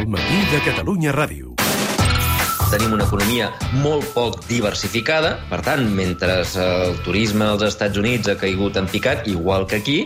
El matí de Catalunya Ràdio. Tenim una economia molt poc diversificada, per tant, mentre el turisme als Estats Units ha caigut en picat, igual que aquí,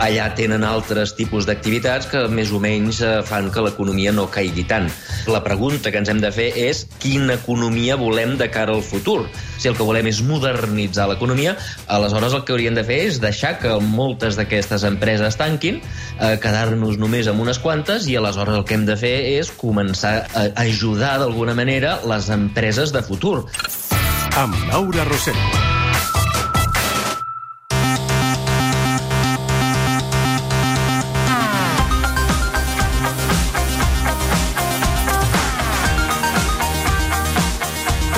allà tenen altres tipus d'activitats que més o menys eh, fan que l'economia no caigui tant. La pregunta que ens hem de fer és quina economia volem de cara al futur. Si el que volem és modernitzar l'economia, aleshores el que hauríem de fer és deixar que moltes d'aquestes empreses tanquin, eh, quedar-nos només amb unes quantes, i aleshores el que hem de fer és començar a ajudar d'alguna manera les empreses de futur. Amb Laura Rosell.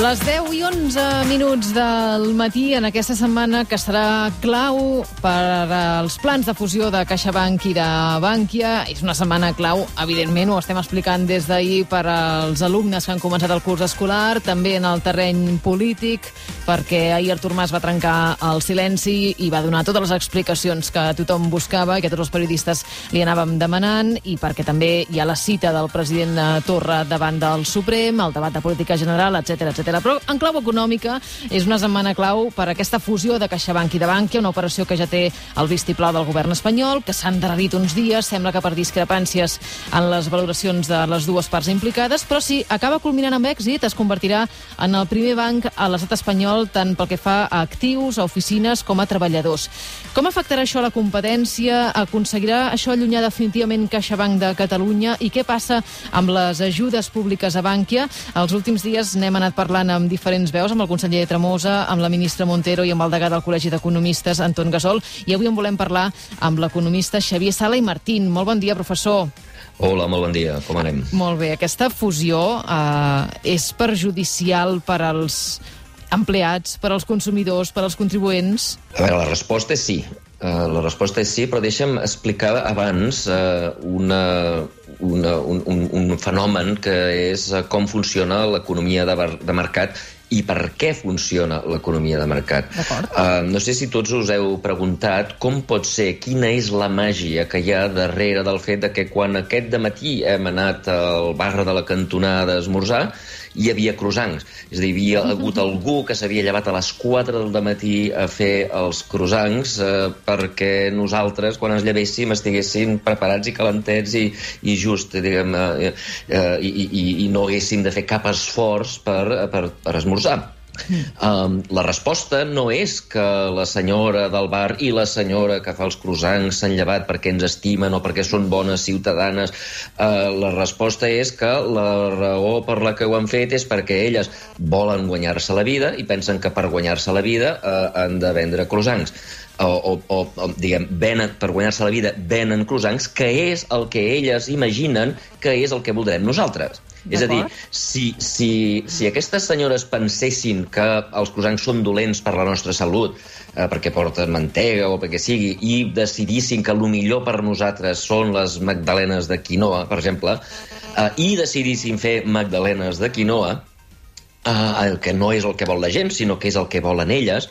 Les 10 i 11 minuts del matí en aquesta setmana que serà clau per als plans de fusió de CaixaBank i de Bànquia. És una setmana clau, evidentment, ho estem explicant des d'ahir per als alumnes que han començat el curs escolar, també en el terreny polític, perquè ahir Artur Mas va trencar el silenci i va donar totes les explicacions que tothom buscava i que tots els periodistes li anàvem demanant, i perquè també hi ha la cita del president Torra davant del Suprem, el debat de política general, etc etc. Però en clau econòmica és una setmana clau per aquesta fusió de CaixaBank i de Bànquia, una operació que ja té el vistiplau del govern espanyol, que s'ha endarrerit uns dies, sembla que per discrepàncies en les valoracions de les dues parts implicades, però si acaba culminant amb èxit, es convertirà en el primer banc a l'estat espanyol tant pel que fa a actius, a oficines, com a treballadors. Com afectarà això a la competència? Aconseguirà això allunyar definitivament CaixaBank de Catalunya? I què passa amb les ajudes públiques a Bànquia? Els últims dies n'hem anat parlant amb diferents veus, amb el conseller Tremosa, amb la ministra Montero i amb el degà del Col·legi d'Economistes, Anton Gasol, i avui en volem parlar amb l'economista Xavier Sala i Martín. Molt bon dia, professor. Hola, molt bon dia. Com anem? Molt bé. Aquesta fusió eh, és perjudicial per als empleats, per als consumidors, per als contribuents? A veure, la resposta és sí. Uh, la resposta és sí, però deixa'm explicar abans uh, una, una, un, un, un fenomen que és uh, com funciona l'economia de, de mercat i per què funciona l'economia de mercat. Uh, no sé si tots us heu preguntat com pot ser, quina és la màgia que hi ha darrere del fet de que quan aquest de matí hem anat al bar de la cantonada a esmorzar, hi havia croissants. És a dir, hi havia hagut algú que s'havia llevat a les 4 del matí a fer els croissants eh, perquè nosaltres, quan ens llevéssim, estiguéssim preparats i calentets i, i just, diguem, eh, eh, i, i, i no haguéssim de fer cap esforç per, per, per esmorzar esmorzar. Um, la resposta no és que la senyora del bar i la senyora que fa els croissants s'han llevat perquè ens estimen o perquè són bones ciutadanes. Uh, la resposta és que la raó per la que ho han fet és perquè elles volen guanyar-se la vida i pensen que per guanyar-se la vida uh, han de vendre croissants. O, o, o, o diguem, venen, per guanyar-se la vida venen croissants, que és el que elles imaginen que és el que voldrem nosaltres. És a dir, si, si, si aquestes senyores pensessin que els croissants són dolents per la nostra salut, eh, perquè porten mantega o perquè sigui, i decidissin que el millor per nosaltres són les magdalenes de quinoa, per exemple, eh, i decidissin fer magdalenes de quinoa, eh, que no és el que vol la gent, sinó que és el que volen elles,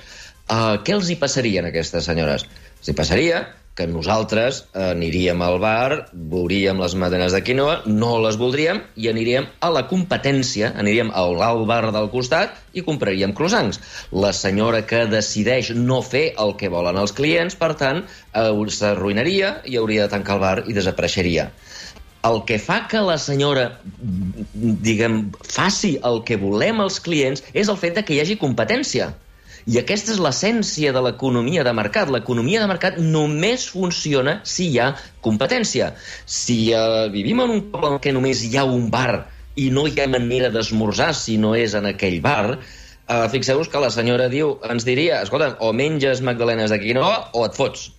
eh, què els hi passaria a aquestes senyores? Els hi passaria que nosaltres aniríem al bar, veuríem les madenes de quinoa, no les voldríem i aniríem a la competència, aniríem al bar del costat i compraríem croissants. La senyora que decideix no fer el que volen els clients, per tant, eh, s'arruïnaria i hauria de tancar el bar i desapareixeria. El que fa que la senyora, diguem, faci el que volem els clients és el fet de que hi hagi competència i aquesta és l'essència de l'economia de mercat. L'economia de mercat només funciona si hi ha competència. Si uh, vivim en un poble en què només hi ha un bar i no hi ha manera d'esmorzar si no és en aquell bar, uh, fixeu-vos que la senyora diu, ens diria, escolta, o menges magdalenes de quinoa o et fots.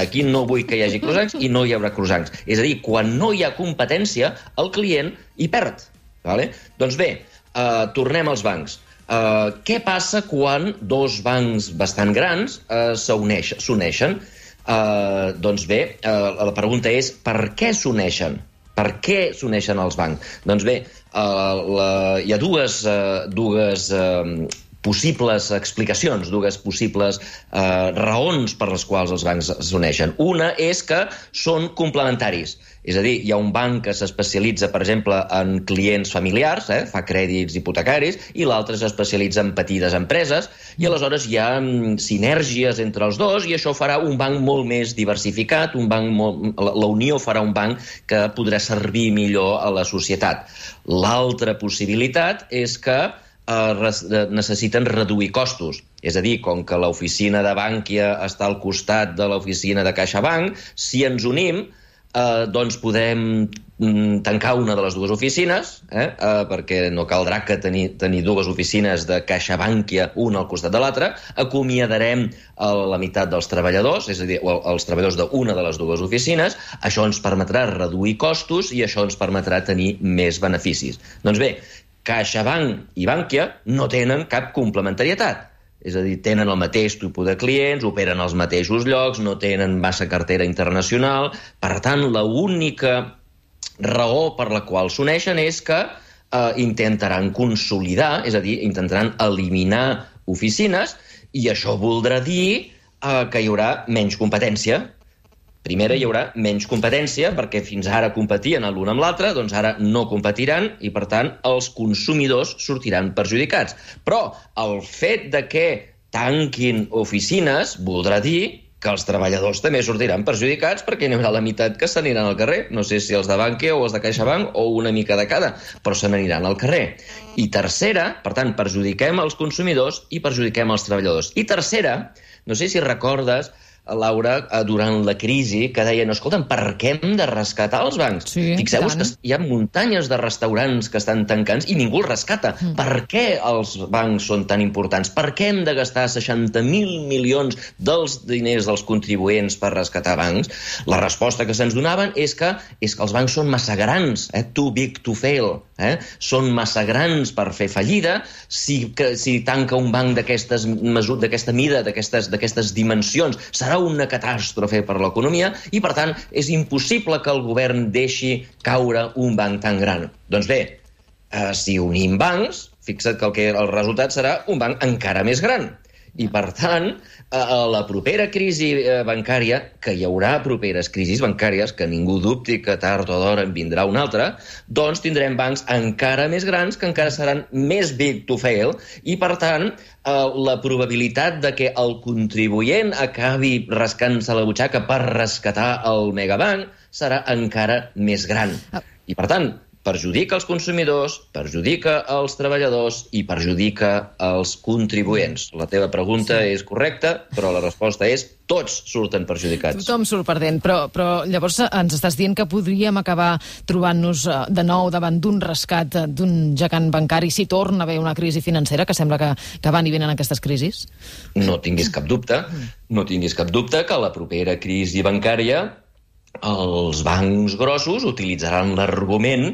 Aquí no vull que hi hagi croissants i no hi haurà croissants. És a dir, quan no hi ha competència, el client hi perd. Vale? Doncs bé, uh, tornem als bancs. Uh, què passa quan dos bancs bastant grans uh, s'uneixen? Uh, doncs bé, uh, la pregunta és per què s'uneixen? Per què s'uneixen els bancs? Doncs bé, uh, la, hi ha dues, uh, dues uh, possibles explicacions, dues possibles eh, raons per les quals els bancs s'uneixen. Una és que són complementaris. És a dir, hi ha un banc que s'especialitza, per exemple, en clients familiars, eh, fa crèdits hipotecaris, i l'altre s'especialitza en petites empreses, i aleshores hi ha mm, sinergies entre els dos, i això farà un banc molt més diversificat, un banc molt... la Unió farà un banc que podrà servir millor a la societat. L'altra possibilitat és que eh, necessiten reduir costos. És a dir, com que l'oficina de Bànquia està al costat de l'oficina de CaixaBank, si ens unim, eh, doncs podem mm, tancar una de les dues oficines, eh, eh, perquè no caldrà que tenir, tenir dues oficines de Caixa Bànquia, una al costat de l'altra, acomiadarem a la meitat dels treballadors, és a dir, els treballadors d'una de les dues oficines, això ens permetrà reduir costos i això ens permetrà tenir més beneficis. Doncs bé, CaixaBank i Bànquia no tenen cap complementarietat. És a dir, tenen el mateix tipus de clients, operen als mateixos llocs, no tenen massa cartera internacional. Per tant, la única raó per la qual s'uneixen és que eh, intentaran consolidar, és a dir, intentaran eliminar oficines, i això voldrà dir eh, que hi haurà menys competència, Primera, hi haurà menys competència, perquè fins ara competien l'un amb l'altre, doncs ara no competiran i, per tant, els consumidors sortiran perjudicats. Però el fet de que tanquin oficines voldrà dir que els treballadors també sortiran perjudicats perquè n'hi haurà la meitat que s'aniran al carrer. No sé si els de Bankia o els de CaixaBank o una mica de cada, però se n'aniran al carrer. I tercera, per tant, perjudiquem els consumidors i perjudiquem els treballadors. I tercera, no sé si recordes Laura, eh, durant la crisi, que deien, escolta'm, per què hem de rescatar els bancs? Sí, Fixeu-vos que hi ha muntanyes de restaurants que estan tancants i ningú els rescata. Mm. Per què els bancs són tan importants? Per què hem de gastar 60.000 milions dels diners dels contribuents per rescatar bancs? La resposta que se'ns donaven és que és que els bancs són massa grans, eh? too big to fail. Eh? Són massa grans per fer fallida. Si, que, si tanca un banc d'aquesta mida, d'aquestes dimensions, serà una catàstrofe per l'economia i, per tant, és impossible que el govern deixi caure un banc tan gran. Doncs bé, eh, si unim bancs, fixa't que el, que el resultat serà un banc encara més gran. I, per tant, a la propera crisi eh, bancària, que hi haurà properes crisis bancàries, que ningú dubti que tard o d'hora en vindrà una altra, doncs tindrem bancs encara més grans que encara seran més big to fail i, per tant, eh, la probabilitat de que el contribuent acabi rascant-se la butxaca per rescatar el megabanc serà encara més gran. Ah. I, per tant, perjudica els consumidors, perjudica els treballadors i perjudica els contribuents. La teva pregunta sí. és correcta, però la resposta és tots surten perjudicats. Tothom surt perdent, però, però llavors ens estàs dient que podríem acabar trobant-nos eh, de nou davant d'un rescat eh, d'un gegant bancari si torna a haver una crisi financera, que sembla que, que van i venen aquestes crisis? No tinguis cap dubte, no tinguis cap dubte que la propera crisi bancària els bancs grossos utilitzaran l'argument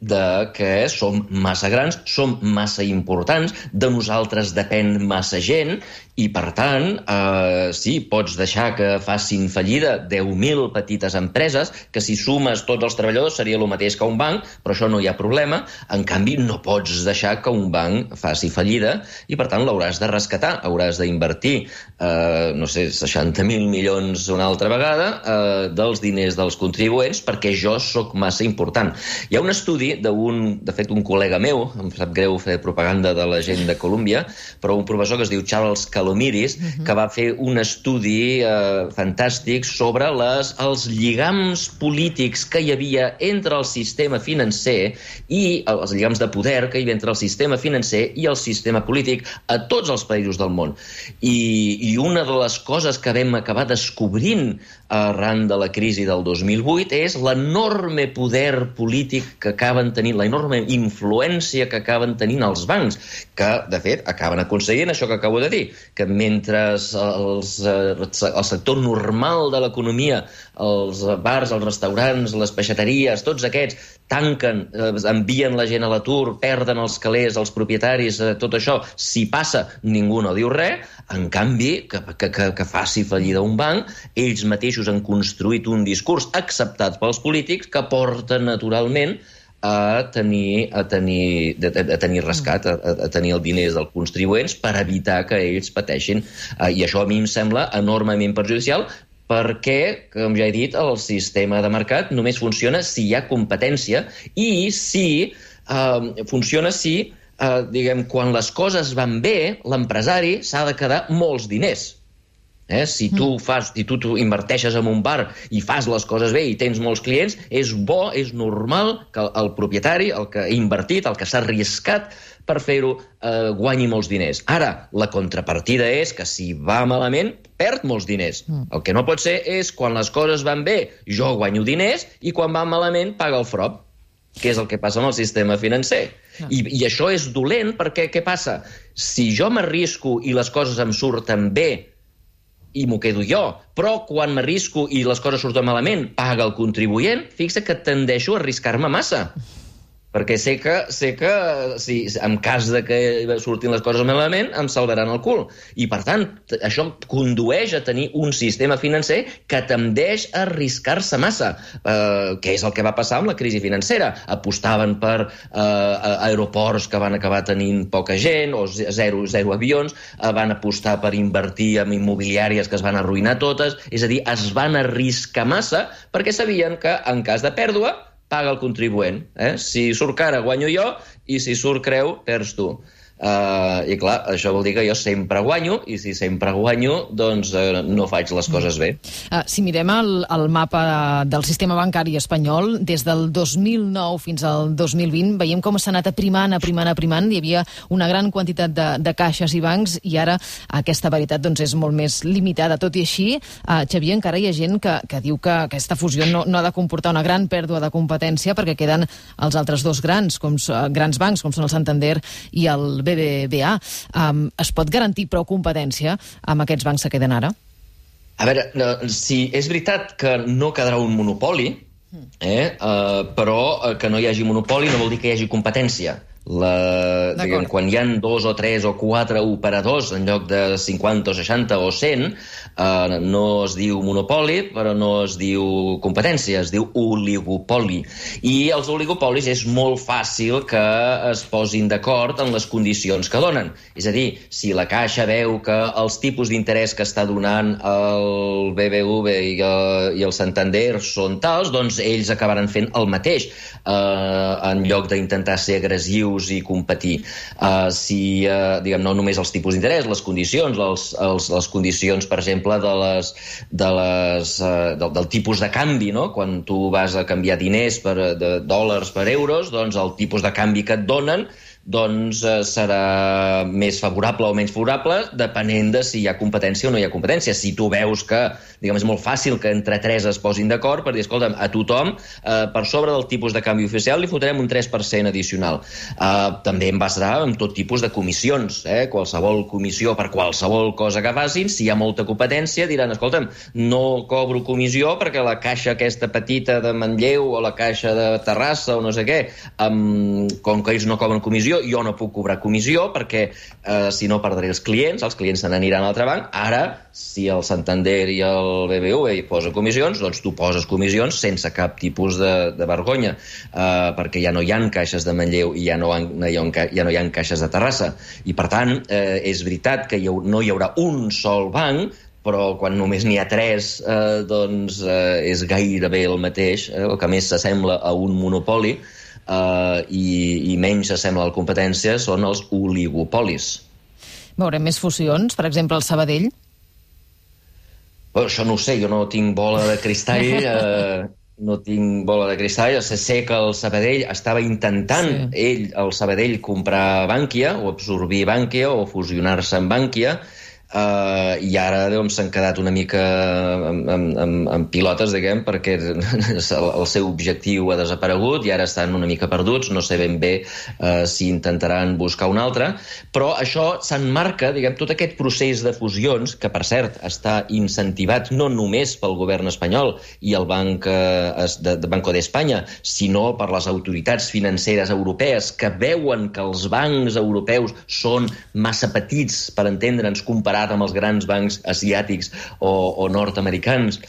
de que som massa grans, som massa importants, de nosaltres depèn massa gent i, per tant, eh, sí, pots deixar que facin fallida 10.000 petites empreses, que si sumes tots els treballadors seria el mateix que un banc, però això no hi ha problema. En canvi, no pots deixar que un banc faci fallida i, per tant, l'hauràs de rescatar. Hauràs d'invertir, eh, no sé, 60.000 milions una altra vegada eh, dels diners dels contribuents perquè jo sóc massa important. Hi ha un estudi d'un, de fet, un col·lega meu, em sap greu fer propaganda de la gent de Colòmbia, però un professor que es diu Charles Calou Palomiris, uh -huh. que va fer un estudi eh, fantàstic sobre les, els lligams polítics que hi havia entre el sistema financer i els lligams de poder que hi havia entre el sistema financer i el sistema polític a tots els països del món. I, i una de les coses que vam acabar descobrint arran de la crisi del 2008 és l'enorme poder polític que acaben tenint, la enorme influència que acaben tenint els bancs, que, de fet, acaben aconseguint això que acabo de dir, que mentre els, eh, el sector normal de l'economia, els bars, els restaurants, les peixateries, tots aquests tanquen, eh, envien la gent a l'atur, perden els calés, els propietaris, eh, tot això, si passa, ningú no diu res, en canvi, que, que, que, que faci fallida un banc, ells mateixos han construït un discurs acceptat pels polítics que porta naturalment a tenir, a tenir, a, tenir rescat, a, a tenir el diners dels contribuents per evitar que ells pateixin. Uh, I això a mi em sembla enormement perjudicial perquè, com ja he dit, el sistema de mercat només funciona si hi ha competència i si uh, funciona si, uh, diguem, quan les coses van bé, l'empresari s'ha de quedar molts diners. Eh? Si tu fas, si tu, tu inverteixes en un bar i fas les coses bé i tens molts clients, és bo, és normal que el propietari, el que ha invertit, el que s'ha arriscat per fer-ho, eh, guanyi molts diners. Ara, la contrapartida és que si va malament, perd molts diners. Mm. El que no pot ser és quan les coses van bé, jo guanyo diners, i quan va malament, paga el frop que és el que passa amb el sistema financer. Mm. I, I això és dolent perquè què passa? Si jo m'arrisco i les coses em surten bé i m'ho quedo jo. Però quan m'arrisco i les coses surten malament, paga el contribuent, fixa que tendeixo a arriscar-me massa perquè sé que, sé que si, en cas de que surtin les coses malament, em salvaran el cul. I, per tant, això condueix a tenir un sistema financer que tendeix a arriscar-se massa, eh, que és el que va passar amb la crisi financera. Apostaven per eh, aeroports que van acabar tenint poca gent, o zero, zero avions, eh, van apostar per invertir en immobiliàries que es van arruïnar totes, és a dir, es van arriscar massa perquè sabien que, en cas de pèrdua, paga el contribuent. Eh? Si surt cara, guanyo jo, i si surt creu, perds tu. Uh, I clar, això vol dir que jo sempre guanyo, i si sempre guanyo, doncs uh, no faig les coses bé. Uh, si mirem el, el mapa del sistema bancari espanyol, des del 2009 fins al 2020, veiem com s'ha anat aprimant, aprimant, aprimant. Hi havia una gran quantitat de, de caixes i bancs, i ara aquesta varietat doncs, és molt més limitada. Tot i així, uh, Xavier, encara hi ha gent que, que diu que aquesta fusió no, no ha de comportar una gran pèrdua de competència perquè queden els altres dos grans, com, uh, grans bancs, com són el Santander i el BBVA. Um, es pot garantir prou competència amb aquests bancs que queden ara? A veure, si és veritat que no quedarà un monopoli, eh, uh, però uh, que no hi hagi monopoli no vol dir que hi hagi competència. La, diguem, quan hi han dos o tres o quatre operadors en lloc de 50 o 60 o 100, eh, no es diu monopoli, però no es diu competència, es diu oligopoli. I els oligopolis és molt fàcil que es posin d'acord en les condicions que donen. És a dir, si la Caixa veu que els tipus d'interès que està donant el BBV i el, eh, i el Santander són tals, doncs ells acabaran fent el mateix, eh, en lloc d'intentar ser agressius tipus i competir. Uh, si, uh, diguem, no només els tipus d'interès, les condicions, els, els, les condicions, per exemple, de les, de les, uh, del, del tipus de canvi, no? Quan tu vas a canviar diners per, de dòlars per euros, doncs el tipus de canvi que et donen doncs eh, serà més favorable o menys favorable depenent de si hi ha competència o no hi ha competència. Si tu veus que diguem, és molt fàcil que entre tres es posin d'acord per dir, escolta'm, a tothom, eh, per sobre del tipus de canvi oficial li fotrem un 3% addicional. Eh, també en basarà en tot tipus de comissions. Eh? Qualsevol comissió per qualsevol cosa que facin, si hi ha molta competència, diran, escolta'm, no cobro comissió perquè la caixa aquesta petita de Manlleu o la caixa de Terrassa o no sé què, um, com que ells no cobren comissió, jo no puc cobrar comissió perquè eh, si no perdré els clients, els clients se n'aniran a l'altre banc. Ara, si el Santander i el BBV hi posa comissions, doncs tu poses comissions sense cap tipus de, de vergonya, eh, perquè ja no hi han caixes de Manlleu i ja no, han, ja no hi ha caixes de Terrassa. I, per tant, eh, és veritat que hi ha, no hi haurà un sol banc, però quan només n'hi ha tres, eh, doncs eh, és gairebé el mateix, eh, el que més s'assembla a un monopoli, eh, i, i menys s'assembla a la competència són els oligopolis. Veurem més fusions, per exemple, el Sabadell? Bueno, això no ho sé, jo no tinc bola de cristall, eh, no tinc bola de cristall, sé, sé que el Sabadell estava intentant, sí. ell, el Sabadell, comprar Bànquia, o absorbir Bànquia, o fusionar-se amb Bànquia, Uh, i ara doncs, s'han quedat una mica amb, amb, amb, pilotes, diguem, perquè el, el seu objectiu ha desaparegut i ara estan una mica perduts, no sé ben bé uh, si intentaran buscar un altre, però això s'enmarca, diguem, tot aquest procés de fusions, que per cert està incentivat no només pel govern espanyol i el Banc uh, de, de Banco d'Espanya, sinó per les autoritats financeres europees que veuen que els bancs europeus són massa petits per entendre'ns comparar comparat amb els grans bancs asiàtics o, o nord-americans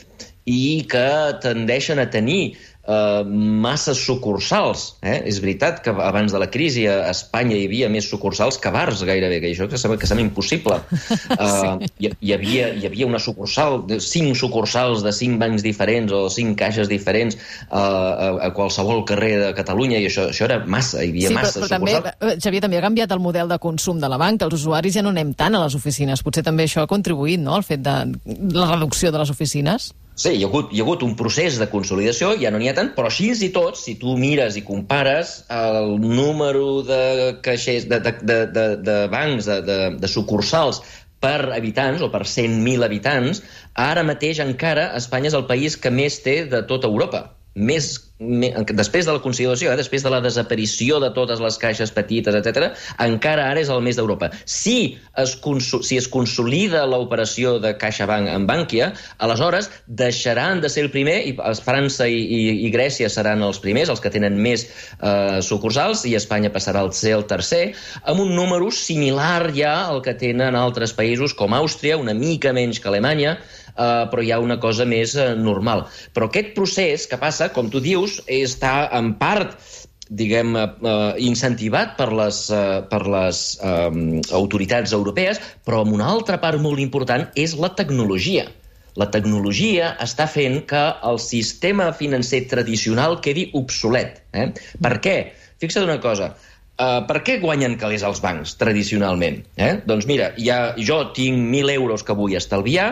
i que tendeixen a tenir eh, massa sucursals. Eh? És veritat que abans de la crisi a Espanya hi havia més sucursals que bars, gairebé, que això que sembla, que sembla impossible. Uh, hi, hi, havia, hi havia una sucursal, cinc sucursals de cinc bancs diferents o cinc caixes diferents uh, a, a qualsevol carrer de Catalunya, i això, això era massa, hi havia sí, massa però, però sucursals. també, eh, Xavier, també ha canviat el model de consum de la banca. Els usuaris ja no anem tant a les oficines. Potser també això ha contribuït, no?, al fet de la reducció de les oficines. Sí, hi ha, hagut, hi ha hagut un procés de consolidació, ja no n'hi ha tant, però així i tot, si tu mires i compares el número de caixers, de, de, de, de, de bancs, de, de, de sucursals per habitants o per 100.000 habitants, ara mateix encara Espanya és el país que més té de tota Europa. Més, me, després de la conciliació, eh, després de la desaparició de totes les caixes petites, etc, encara ara és el més d'Europa. Si es, si es consolida l'operació de CaixaBank en Bànquia, aleshores deixaran de ser el primer i França i, i, i Grècia seran els primers, els que tenen més eh, sucursals, i Espanya passarà a ser el tercer, amb un número similar ja al que tenen altres països com Àustria, una mica menys que Alemanya, eh, però hi ha una cosa més eh, normal. Però aquest procés que passa, com tu dius, està en part diguem, eh, incentivat per les, eh, per les eh, autoritats europees, però amb una altra part molt important és la tecnologia. La tecnologia està fent que el sistema financer tradicional quedi obsolet. Eh? Per què? Fixa't una cosa, Uh, per què guanyen calés els bancs, tradicionalment? Eh? Doncs mira, ja, jo tinc 1.000 euros que vull estalviar,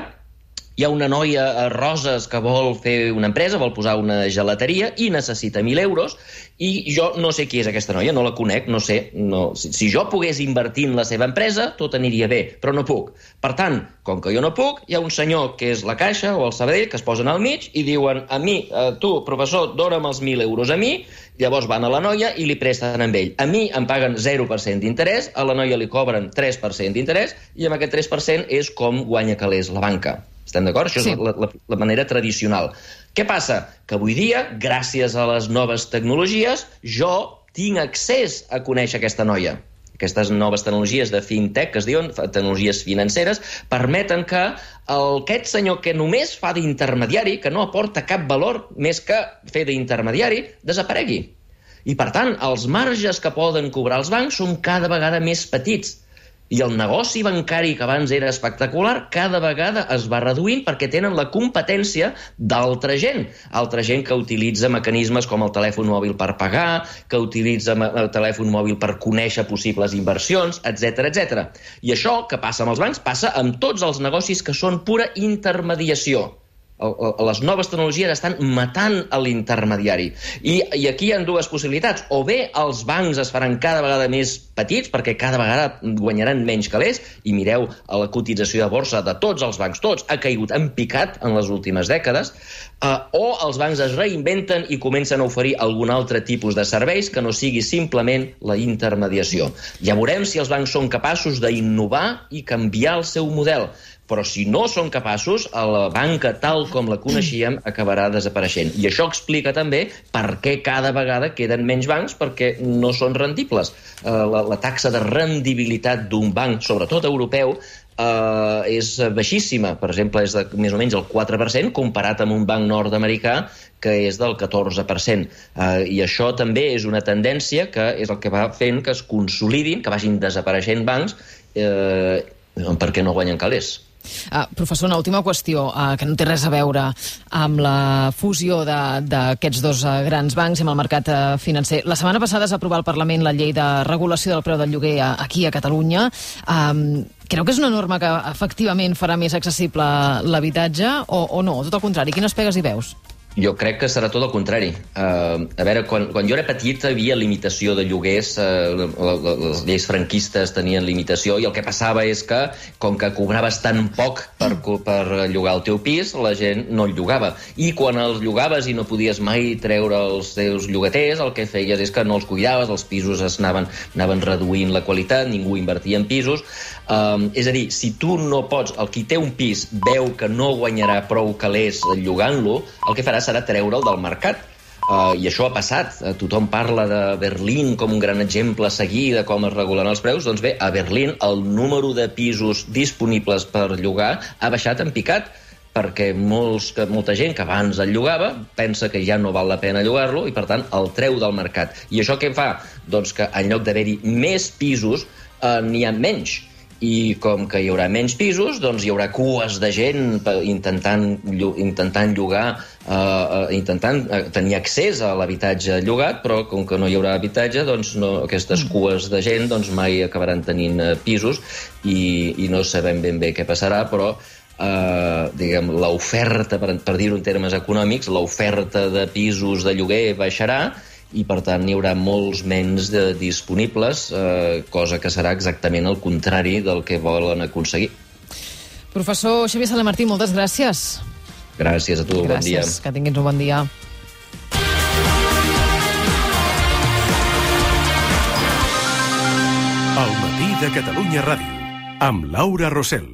hi ha una noia a Roses que vol fer una empresa, vol posar una gelateria i necessita 1.000 euros i jo no sé qui és aquesta noia, no la conec, no sé. No. Si, si jo pogués invertir en la seva empresa, tot aniria bé, però no puc. Per tant, com que jo no puc, hi ha un senyor que és la Caixa o el Sabadell que es posen al mig i diuen a mi, a tu, professor, dona'm els 1.000 euros a mi, llavors van a la noia i li presten amb ell. A mi em paguen 0% d'interès, a la noia li cobren 3% d'interès i amb aquest 3% és com guanya calés la banca. Estem d'acord? Això sí. és la, la, la manera tradicional. Què passa? Que avui dia, gràcies a les noves tecnologies, jo tinc accés a conèixer aquesta noia. Aquestes noves tecnologies de fintech, que es diuen tecnologies financeres, permeten que el, aquest senyor que només fa d'intermediari, que no aporta cap valor més que fer d'intermediari, desaparegui. I, per tant, els marges que poden cobrar els bancs són cada vegada més petits i el negoci bancari, que abans era espectacular, cada vegada es va reduint perquè tenen la competència d'altra gent. Altra gent que utilitza mecanismes com el telèfon mòbil per pagar, que utilitza el telèfon mòbil per conèixer possibles inversions, etc etc. I això que passa amb els bancs passa amb tots els negocis que són pura intermediació les noves tecnologies estan matant a l'intermediari. I, I aquí hi ha dues possibilitats. O bé els bancs es faran cada vegada més petits, perquè cada vegada guanyaran menys calés, i mireu la cotització de borsa de tots els bancs, tots, ha caigut en picat en les últimes dècades, eh, o els bancs es reinventen i comencen a oferir algun altre tipus de serveis que no sigui simplement la intermediació. Ja veurem si els bancs són capaços d'innovar i canviar el seu model però si no són capaços, la banca tal com la coneixíem acabarà desapareixent. I això explica també per què cada vegada queden menys bancs, perquè no són rendibles. Eh, la, la taxa de rendibilitat d'un banc, sobretot europeu, eh, és baixíssima. Per exemple, és de més o menys el 4%, comparat amb un banc nord-americà que és del 14%. Eh, I això també és una tendència que és el que va fent que es consolidin, que vagin desapareixent bancs, eh, perquè no guanyen calés. Uh, professor, una última qüestió uh, que no té res a veure amb la fusió d'aquests dos uh, grans bancs i amb el mercat uh, financer. La setmana passada es va aprovar al Parlament la llei de regulació del preu del lloguer uh, aquí a Catalunya. Um, Creu que és una norma que efectivament farà més accessible l'habitatge o, o no? Tot el contrari, quines pegues hi veus? Jo crec que serà tot el contrari. Uh, a veure, quan, quan jo era petit havia limitació de lloguers, uh, les lleis franquistes tenien limitació, i el que passava és que, com que cobraves tan poc per, per llogar el teu pis, la gent no el llogava. I quan els llogaves i no podies mai treure els teus llogaters, el que feies és que no els cuidaves, els pisos es anaven, anaven reduint la qualitat, ningú invertia en pisos. Um, és a dir, si tu no pots, el qui té un pis veu que no guanyarà prou calés llogant-lo, el que farà serà treure'l del mercat. Uh, I això ha passat. Uh, tothom parla de Berlín com un gran exemple a seguir de com es regulen els preus. Doncs bé, a Berlín el número de pisos disponibles per llogar ha baixat en picat perquè molts, que, molta gent que abans el llogava pensa que ja no val la pena llogar-lo i, per tant, el treu del mercat. I això què fa? Doncs que en lloc d'haver-hi més pisos, eh, n'hi ha menys i com que hi haurà menys pisos, doncs hi haurà cues de gent intentant, intentant llogar, eh, intentant eh, tenir accés a l'habitatge llogat, però com que no hi haurà habitatge, doncs no, aquestes mm. cues de gent doncs mai acabaran tenint eh, pisos i, i no sabem ben bé què passarà, però eh, diguem, l'oferta, per, per dir-ho en termes econòmics, l'oferta de pisos de lloguer baixarà i per tant n'hi haurà molts menys de disponibles, eh, cosa que serà exactament el contrari del que volen aconseguir. Professor Xavier Salamartí, moltes gràcies. Gràcies a tu, gràcies, bon dia. Gràcies, que tinguis un bon dia. El matí de Catalunya Ràdio, amb Laura Rossell.